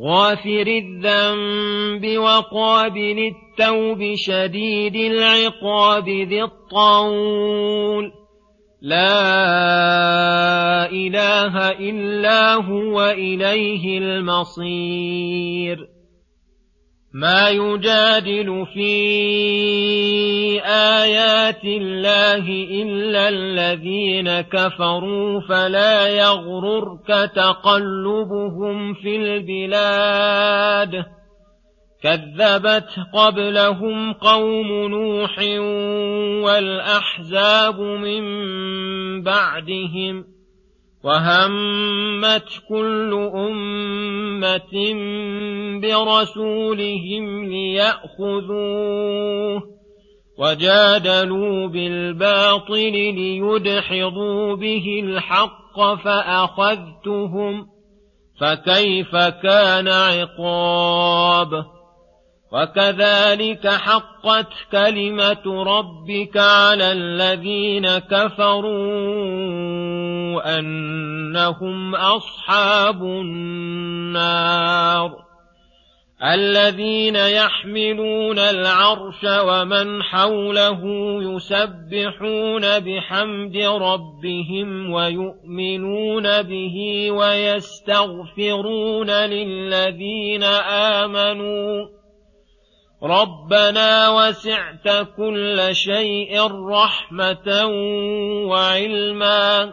غافر الذنب وقابل التوب شديد العقاب ذي الطول. لا إله إلا هو اليه المصير. ما يجادل في آيات الله إلا الذين كفروا فلا يغررك تقلبهم في البلاد. كذبت قبلهم قوم نوح والأحزاب من بعدهم وهمت كل امه برسولهم لياخذوه وجادلوا بالباطل ليدحضوا به الحق فاخذتهم فكيف كان عقاب وكذلك حقت كلمه ربك على الذين كفروا انهم اصحاب النار الذين يحملون العرش ومن حوله يسبحون بحمد ربهم ويؤمنون به ويستغفرون للذين امنوا ربنا وسعت كل شيء رحمه وعلما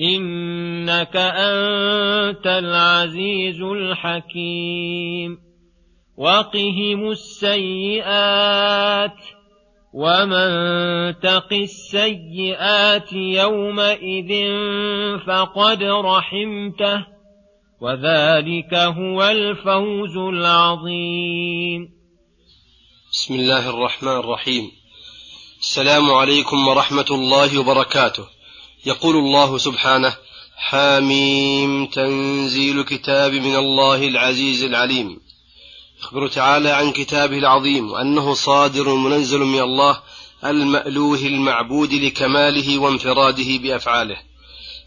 إنك أنت العزيز الحكيم. وقهم السيئات ومن تق السيئات يومئذ فقد رحمته وذلك هو الفوز العظيم. بسم الله الرحمن الرحيم. السلام عليكم ورحمة الله وبركاته. يقول الله سبحانه حاميم تنزيل كتاب من الله العزيز العليم. يخبر تعالى عن كتابه العظيم وأنه صادر منزل من الله المألوه المعبود لكماله وانفراده بأفعاله.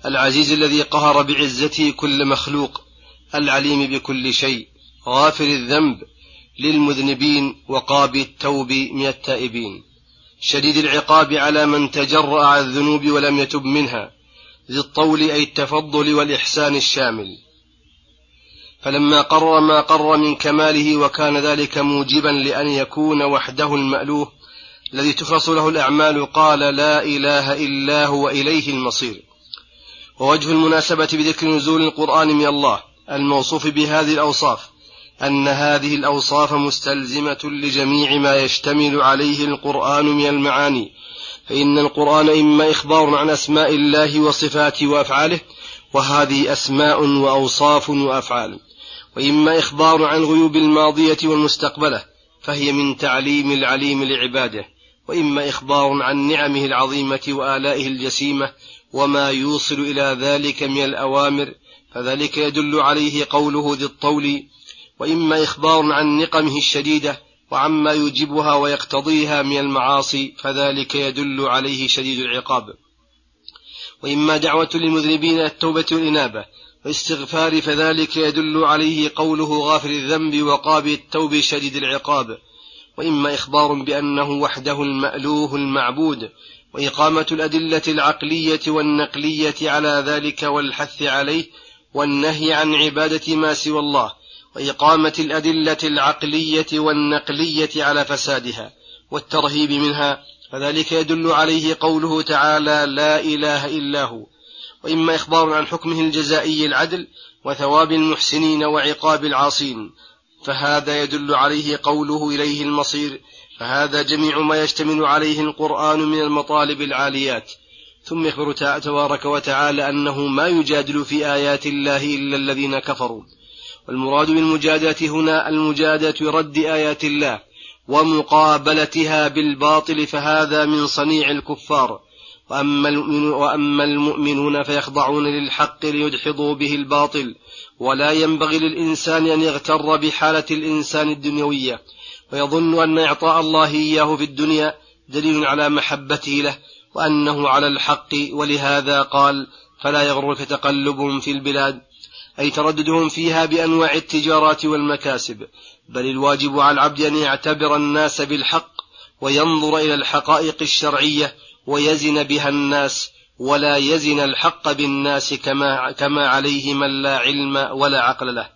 العزيز الذي قهر بعزته كل مخلوق العليم بكل شيء غافر الذنب للمذنبين وقابل التوب من التائبين. شديد العقاب على من تجرأ على الذنوب ولم يتب منها ذي الطول أي التفضل والإحسان الشامل. فلما قرر ما قرر من كماله وكان ذلك موجبا لأن يكون وحده المألوه الذي تخلص له الأعمال قال لا إله إلا هو إليه المصير. ووجه المناسبة بذكر نزول القرآن من الله الموصوف بهذه الأوصاف أن هذه الأوصاف مستلزمة لجميع ما يشتمل عليه القرآن من المعاني فإن القرآن إما إخبار عن أسماء الله وصفاته وأفعاله وهذه أسماء وأوصاف وأفعال وإما إخبار عن غيوب الماضية والمستقبلة فهي من تعليم العليم لعباده وإما إخبار عن نعمه العظيمة وآلائه الجسيمة وما يوصل إلى ذلك من الأوامر فذلك يدل عليه قوله ذي الطول وإما إخبار عن نقمه الشديدة وعما يوجبها ويقتضيها من المعاصي فذلك يدل عليه شديد العقاب. وإما دعوة للمذنبين التوبة والإنابة والاستغفار فذلك يدل عليه قوله غافر الذنب وقابل التوب شديد العقاب. وإما إخبار بأنه وحده المألوه المعبود وإقامة الأدلة العقلية والنقلية على ذلك والحث عليه والنهي عن عبادة ما سوى الله وإقامة الأدلة العقلية والنقلية على فسادها والترهيب منها فذلك يدل عليه قوله تعالى لا إله إلا هو وإما إخبار عن حكمه الجزائي العدل وثواب المحسنين وعقاب العاصين فهذا يدل عليه قوله إليه المصير فهذا جميع ما يشتمل عليه القرآن من المطالب العاليات ثم يخبر تبارك وتعالى أنه ما يجادل في آيات الله إلا الذين كفروا. والمراد بالمجادلة هنا المجادلة رد آيات الله ومقابلتها بالباطل فهذا من صنيع الكفار. وأما, وأما المؤمنون فيخضعون للحق ليدحضوا به الباطل. ولا ينبغي للإنسان أن يغتر بحالة الإنسان الدنيوية. ويظن أن إعطاء الله إياه في الدنيا دليل على محبته له وأنه على الحق. ولهذا قال فلا يغرك تقلبهم في البلاد أي ترددهم فيها بأنواع التجارات والمكاسب بل الواجب على العبد أن يعتبر الناس بالحق وينظر إلى الحقائق الشرعية ويزن بها الناس ولا يزن الحق بالناس كما, كما عليه من لا علم ولا عقل له.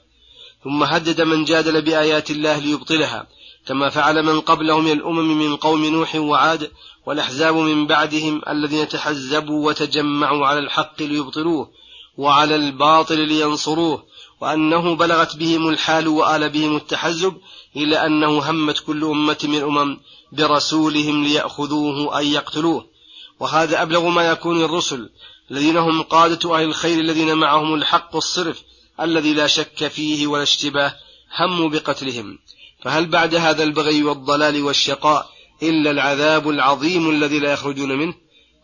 ثم هدد من جادل بآيات الله ليبطلها كما فعل من قبله من الأمم من قوم نوح وعاد والأحزاب من بعدهم الذين تحزبوا وتجمعوا على الحق ليبطلوه. وعلى الباطل لينصروه وأنه بلغت بهم الحال وآل بهم التحزب إلى أنه همت كل أمة من الأمم برسولهم ليأخذوه أي يقتلوه. وهذا أبلغ ما يكون الرسل الذين هم قادة أهل الخير الذين معهم الحق الصرف الذي لا شك فيه ولا اشتباه هموا بقتلهم. فهل بعد هذا البغي والضلال والشقاء إلا العذاب العظيم الذي لا يخرجون منه؟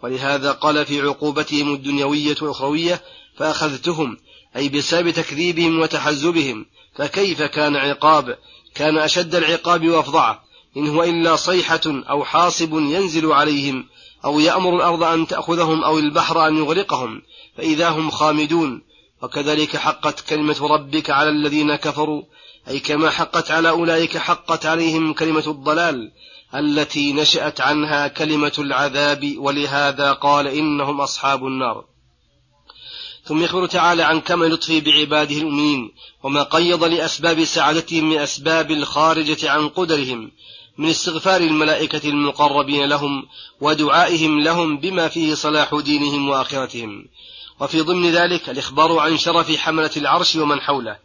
ولهذا قال في عقوبتهم الدنيوية والأخروية فأخذتهم أي بسبب تكذيبهم وتحزبهم فكيف كان عقاب؟ كان أشد العقاب وأفظعه إن هو إلا صيحة أو حاصب ينزل عليهم أو يأمر الأرض أن تأخذهم أو البحر أن يغرقهم فإذا هم خامدون. وكذلك حقت كلمة ربك على الذين كفروا أي كما حقت على أولئك حقت عليهم كلمة الضلال التي نشأت عنها كلمة العذاب ولهذا قال إنهم أصحاب النار. ثم يخبر تعالى عن كمال لطفه بعباده المؤمنين وما قيض لأسباب سعادتهم من أسباب الخارجة عن قدرهم من استغفار الملائكة المقربين لهم ودعائهم لهم بما فيه صلاح دينهم وآخرتهم. وفي ضمن ذلك الإخبار عن شرف حملة العرش ومن حوله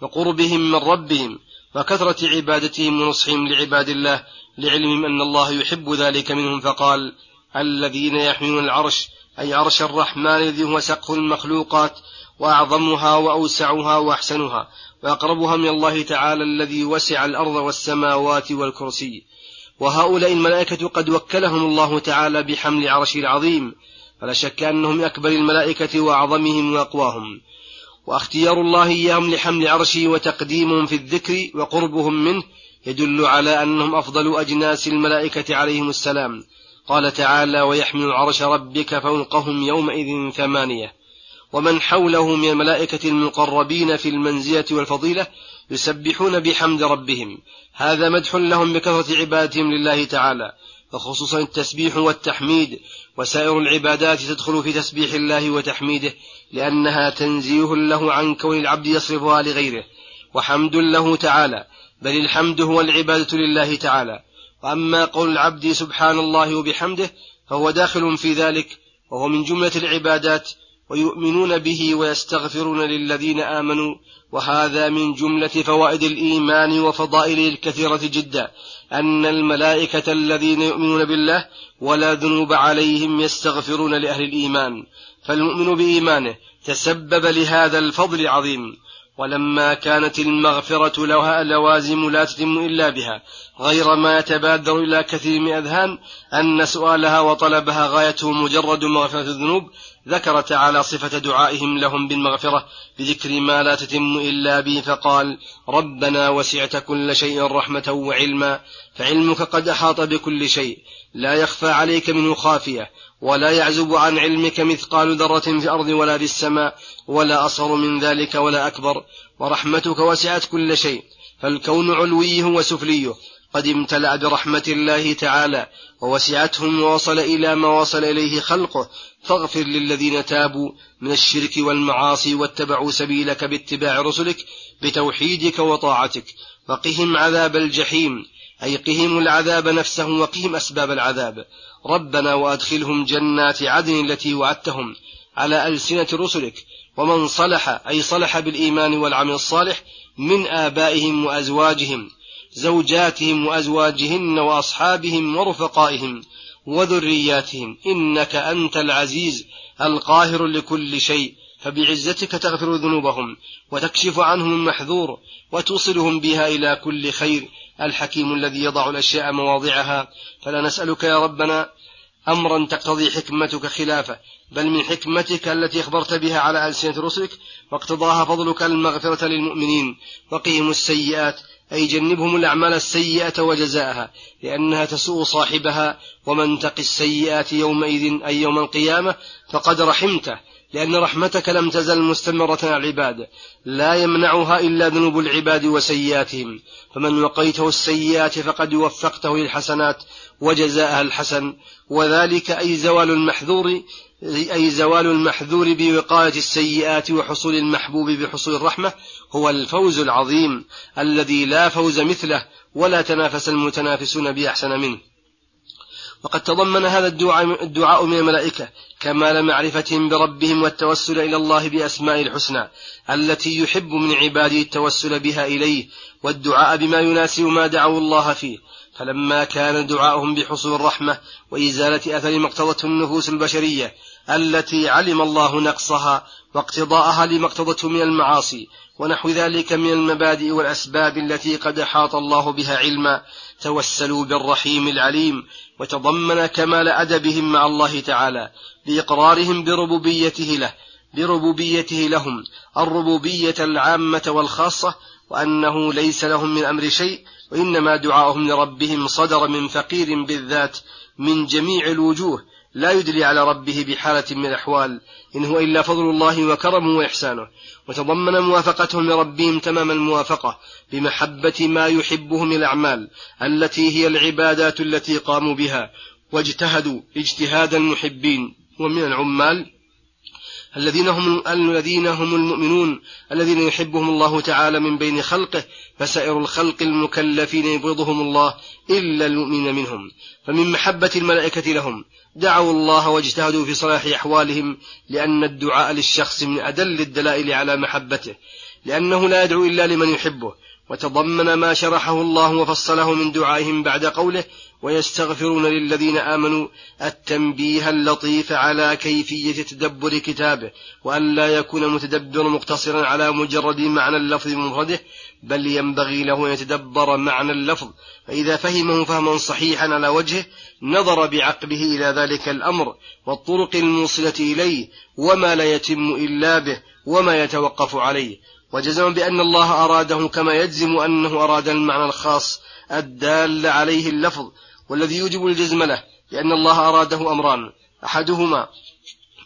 وقربهم من ربهم وكثرة عبادتهم ونصحهم لعباد الله لعلمهم أن الله يحب ذلك منهم فقال الذين يحملون العرش أي عرش الرحمن الذي هو سقف المخلوقات وأعظمها وأوسعها وأحسنها وأقربها من الله تعالى الذي وسع الأرض والسماوات والكرسي. وهؤلاء الملائكة قد وكلهم الله تعالى بحمل عرشه العظيم فلا شك أنهم أكبر الملائكة وأعظمهم وأقواهم. واختيار الله إياهم لحمل عرشه وتقديمهم في الذكر وقربهم منه يدل على أنهم أفضل أجناس الملائكة عليهم السلام. قال تعالى ويحمل عرش ربك فوقهم يومئذ ثمانية. ومن حوله من الملائكة المقربين في المنزلة والفضيلة يسبحون بحمد ربهم. هذا مدح لهم بكثرة عبادتهم لله تعالى وخصوصا التسبيح والتحميد. وسائر العبادات تدخل في تسبيح الله وتحميده لأنها تنزيه له عن كون العبد يصرفها لغيره. وحمد له تعالى بل الحمد هو العبادة لله تعالى. وأما قول العبد سبحان الله وبحمده فهو داخل في ذلك وهو من جملة العبادات ويؤمنون به ويستغفرون للذين آمنوا وهذا من جملة فوائد الإيمان وفضائله الكثيرة جدا أن الملائكة الذين يؤمنون بالله ولا ذنوب عليهم يستغفرون لأهل الإيمان فالمؤمن بإيمانه تسبب لهذا الفضل العظيم. ولما كانت المغفرة لها لوازم لا تتم إلا بها غير ما يتبادر إلى كثير من أذهان أن سؤالها وطلبها غايته مجرد مغفرة الذنوب ذكر تعالى صفة دعائهم لهم بالمغفرة بذكر ما لا تتم إلا به فقال ربنا وسعت كل شيء رحمة وعلما فعلمك قد أحاط بكل شيء لا يخفى عليك منه خافية ولا يعزب عن علمك مثقال ذرة في الأرض ولا في السماء ولا أصغر من ذلك ولا أكبر. ورحمتك وسعت كل شيء فالكون علويه وسفليه قد امتلأ برحمة الله تعالى ووسعتهم ووصل إلى ما وصل إليه خلقه. فاغفر للذين تابوا من الشرك والمعاصي واتبعوا سبيلك باتباع رسلك بتوحيدك وطاعتك وقهم عذاب الجحيم. أي قهم العذاب نفسه وقهم أسباب العذاب. ربنا وأدخلهم جنات عدن التي وعدتهم على ألسنة رسلك. ومن صلح أي صلح بالإيمان والعمل الصالح من آبائهم وأزواجهم زوجاتهم وأزواجهن وأصحابهم ورفقائهم وذرياتهم. إنك أنت العزيز القاهر لكل شيء. فبعزتك تغفر ذنوبهم وتكشف عنهم المحذور وتوصلهم بها إلى كل خير. الحكيم الذي يضع الأشياء مواضعها. فلا نسألك يا ربنا أمرا تقتضي حكمتك خلافه بل من حكمتك التي أخبرت بها على ألسنة رسلك واقتضاها فضلك المغفرة للمؤمنين وقهم السيئات أي جنبهم الأعمال السيئة وجزاءها لأنها تسوء صاحبها ومن تق السيئات يومئذ أي يوم القيامة فقد رحمته لأن رحمتك لم تزل مستمرة على العباد لا يمنعها إلا ذنوب العباد وسيئاتهم فمن وقيته السيئات فقد وفقته للحسنات وجزاءها الحسن وذلك أي زوال المحذور أي زوال المحذور بوقاية السيئات وحصول المحبوب بحصول الرحمة هو الفوز العظيم الذي لا فوز مثله ولا تنافس المتنافسون بأحسن منه. وقد تضمن هذا الدعاء, الدعاء من الملائكة كمال معرفتهم بربهم والتوسل إلى الله بأسماء الحسنى التي يحب من عباده التوسل بها إليه والدعاء بما يناسب ما دعوا الله فيه. فلما كان دعاؤهم بحصول الرحمة وإزالة أثر ما اقتضته النفوس البشرية التي علم الله نقصها واقتضاءها لما اقتضته من المعاصي ونحو ذلك من المبادئ والأسباب التي قد أحاط الله بها علما. توسلوا بالرحيم العليم وتضمن كمال أدبهم مع الله تعالى بإقرارهم بربوبيته له بربوبيته لهم الربوبية العامة والخاصة وأنه ليس لهم من أمر شيء وإنما دعاؤهم لربهم صدر من فقير بالذات من جميع الوجوه لا يدلي على ربه بحالة من الأحوال إن هو إلا فضل الله وكرمه وإحسانه وتضمن موافقتهم لربهم تمام الموافقة بمحبة ما يحبه من الأعمال التي هي العبادات التي قاموا بها واجتهدوا اجتهاد المحبين ومن العمال الذين هم الذين هم المؤمنون الذين يحبهم الله تعالى من بين خلقه فسائر الخلق المكلفين يبغضهم الله إلا المؤمن منهم. فمن محبة الملائكة لهم دعوا الله واجتهدوا في صلاح أحوالهم لأن الدعاء للشخص من أدل الدلائل على محبته لأنه لا يدعو إلا لمن يحبه. وتضمن ما شرحه الله وفصله من دعائهم بعد قوله ويستغفرون للذين آمنوا التنبيه اللطيف على كيفية تدبر كتابه وأن لا يكون متدبر مقتصرا على مجرد معنى اللفظ بمفرده بل ينبغي له أن يتدبر معنى اللفظ. فإذا فهمه فهما صحيحا على وجهه نظر بعقله إلى ذلك الأمر والطرق الموصلة إليه وما لا يتم إلا به وما يتوقف عليه. وجزم بأن الله أراده كما يجزم أنه أراد المعنى الخاص الدال عليه اللفظ والذي يوجب الجزم له لأن الله أراده أمران أحدهما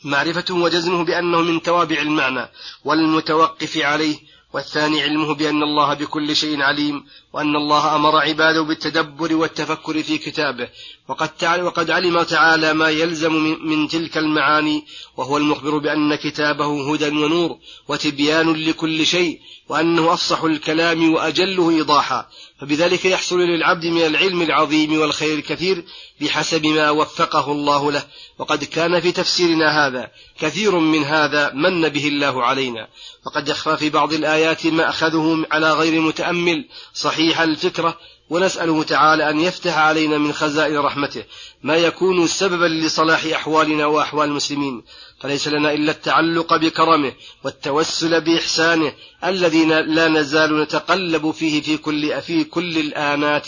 معرفته وجزمه بأنه من توابع المعنى والمتوقف عليه والثاني علمه بأن الله بكل شيء عليم وأن الله أمر عباده بالتدبر والتفكر في كتابه. وقد, وقد علم تعالى ما يلزم من تلك المعاني وهو المخبر بأن كتابه هدى ونور وتبيان لكل شيء وأنه أفصح الكلام وأجله إيضاحا. فبذلك يحصل للعبد من العلم العظيم والخير الكثير بحسب ما وفقه الله له. وقد كان في تفسيرنا هذا كثير من هذا من به الله علينا. وقد يخفى في بعض الآيات ما أخذه على غير متأمل صحيح الفكرة ونسأله تعالى أن يفتح علينا من خزائن رحمته ما يكون سببا لصلاح أحوالنا وأحوال المسلمين. فليس لنا إلا التعلق بكرمه والتوسل بإحسانه الذي لا نزال نتقلب فيه في كل في كل الآنات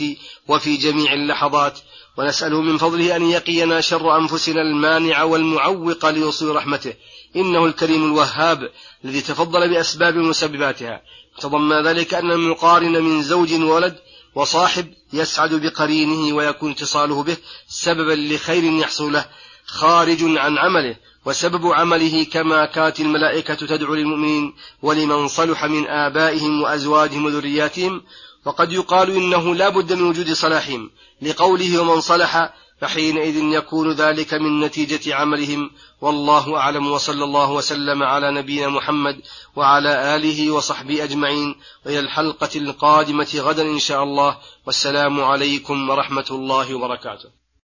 وفي جميع اللحظات. ونسأله من فضله أن يقينا شر أنفسنا المانع والمعوق لوصول رحمته. إنه الكريم الوهاب الذي تفضل بأسباب مسبباتها. تضمن ذلك أن المقارن من زوج وولد وصاحب يسعد بقرينه ويكون اتصاله به سببا لخير يحصل له خارج عن عمله. وسبب عمله كما كانت الملائكة تدعو للمؤمنين ولمن صلح من آبائهم وأزواجهم وذرياتهم وقد يقال إنه لا بد من وجود صلاحهم لقوله ومن صلح فحينئذ يكون ذلك من نتيجة عملهم. والله أعلم وصلى الله وسلم على نبينا محمد وعلى آله وصحبه أجمعين. وإلى الحلقة القادمة غدا إن شاء الله. والسلام عليكم ورحمة الله وبركاته.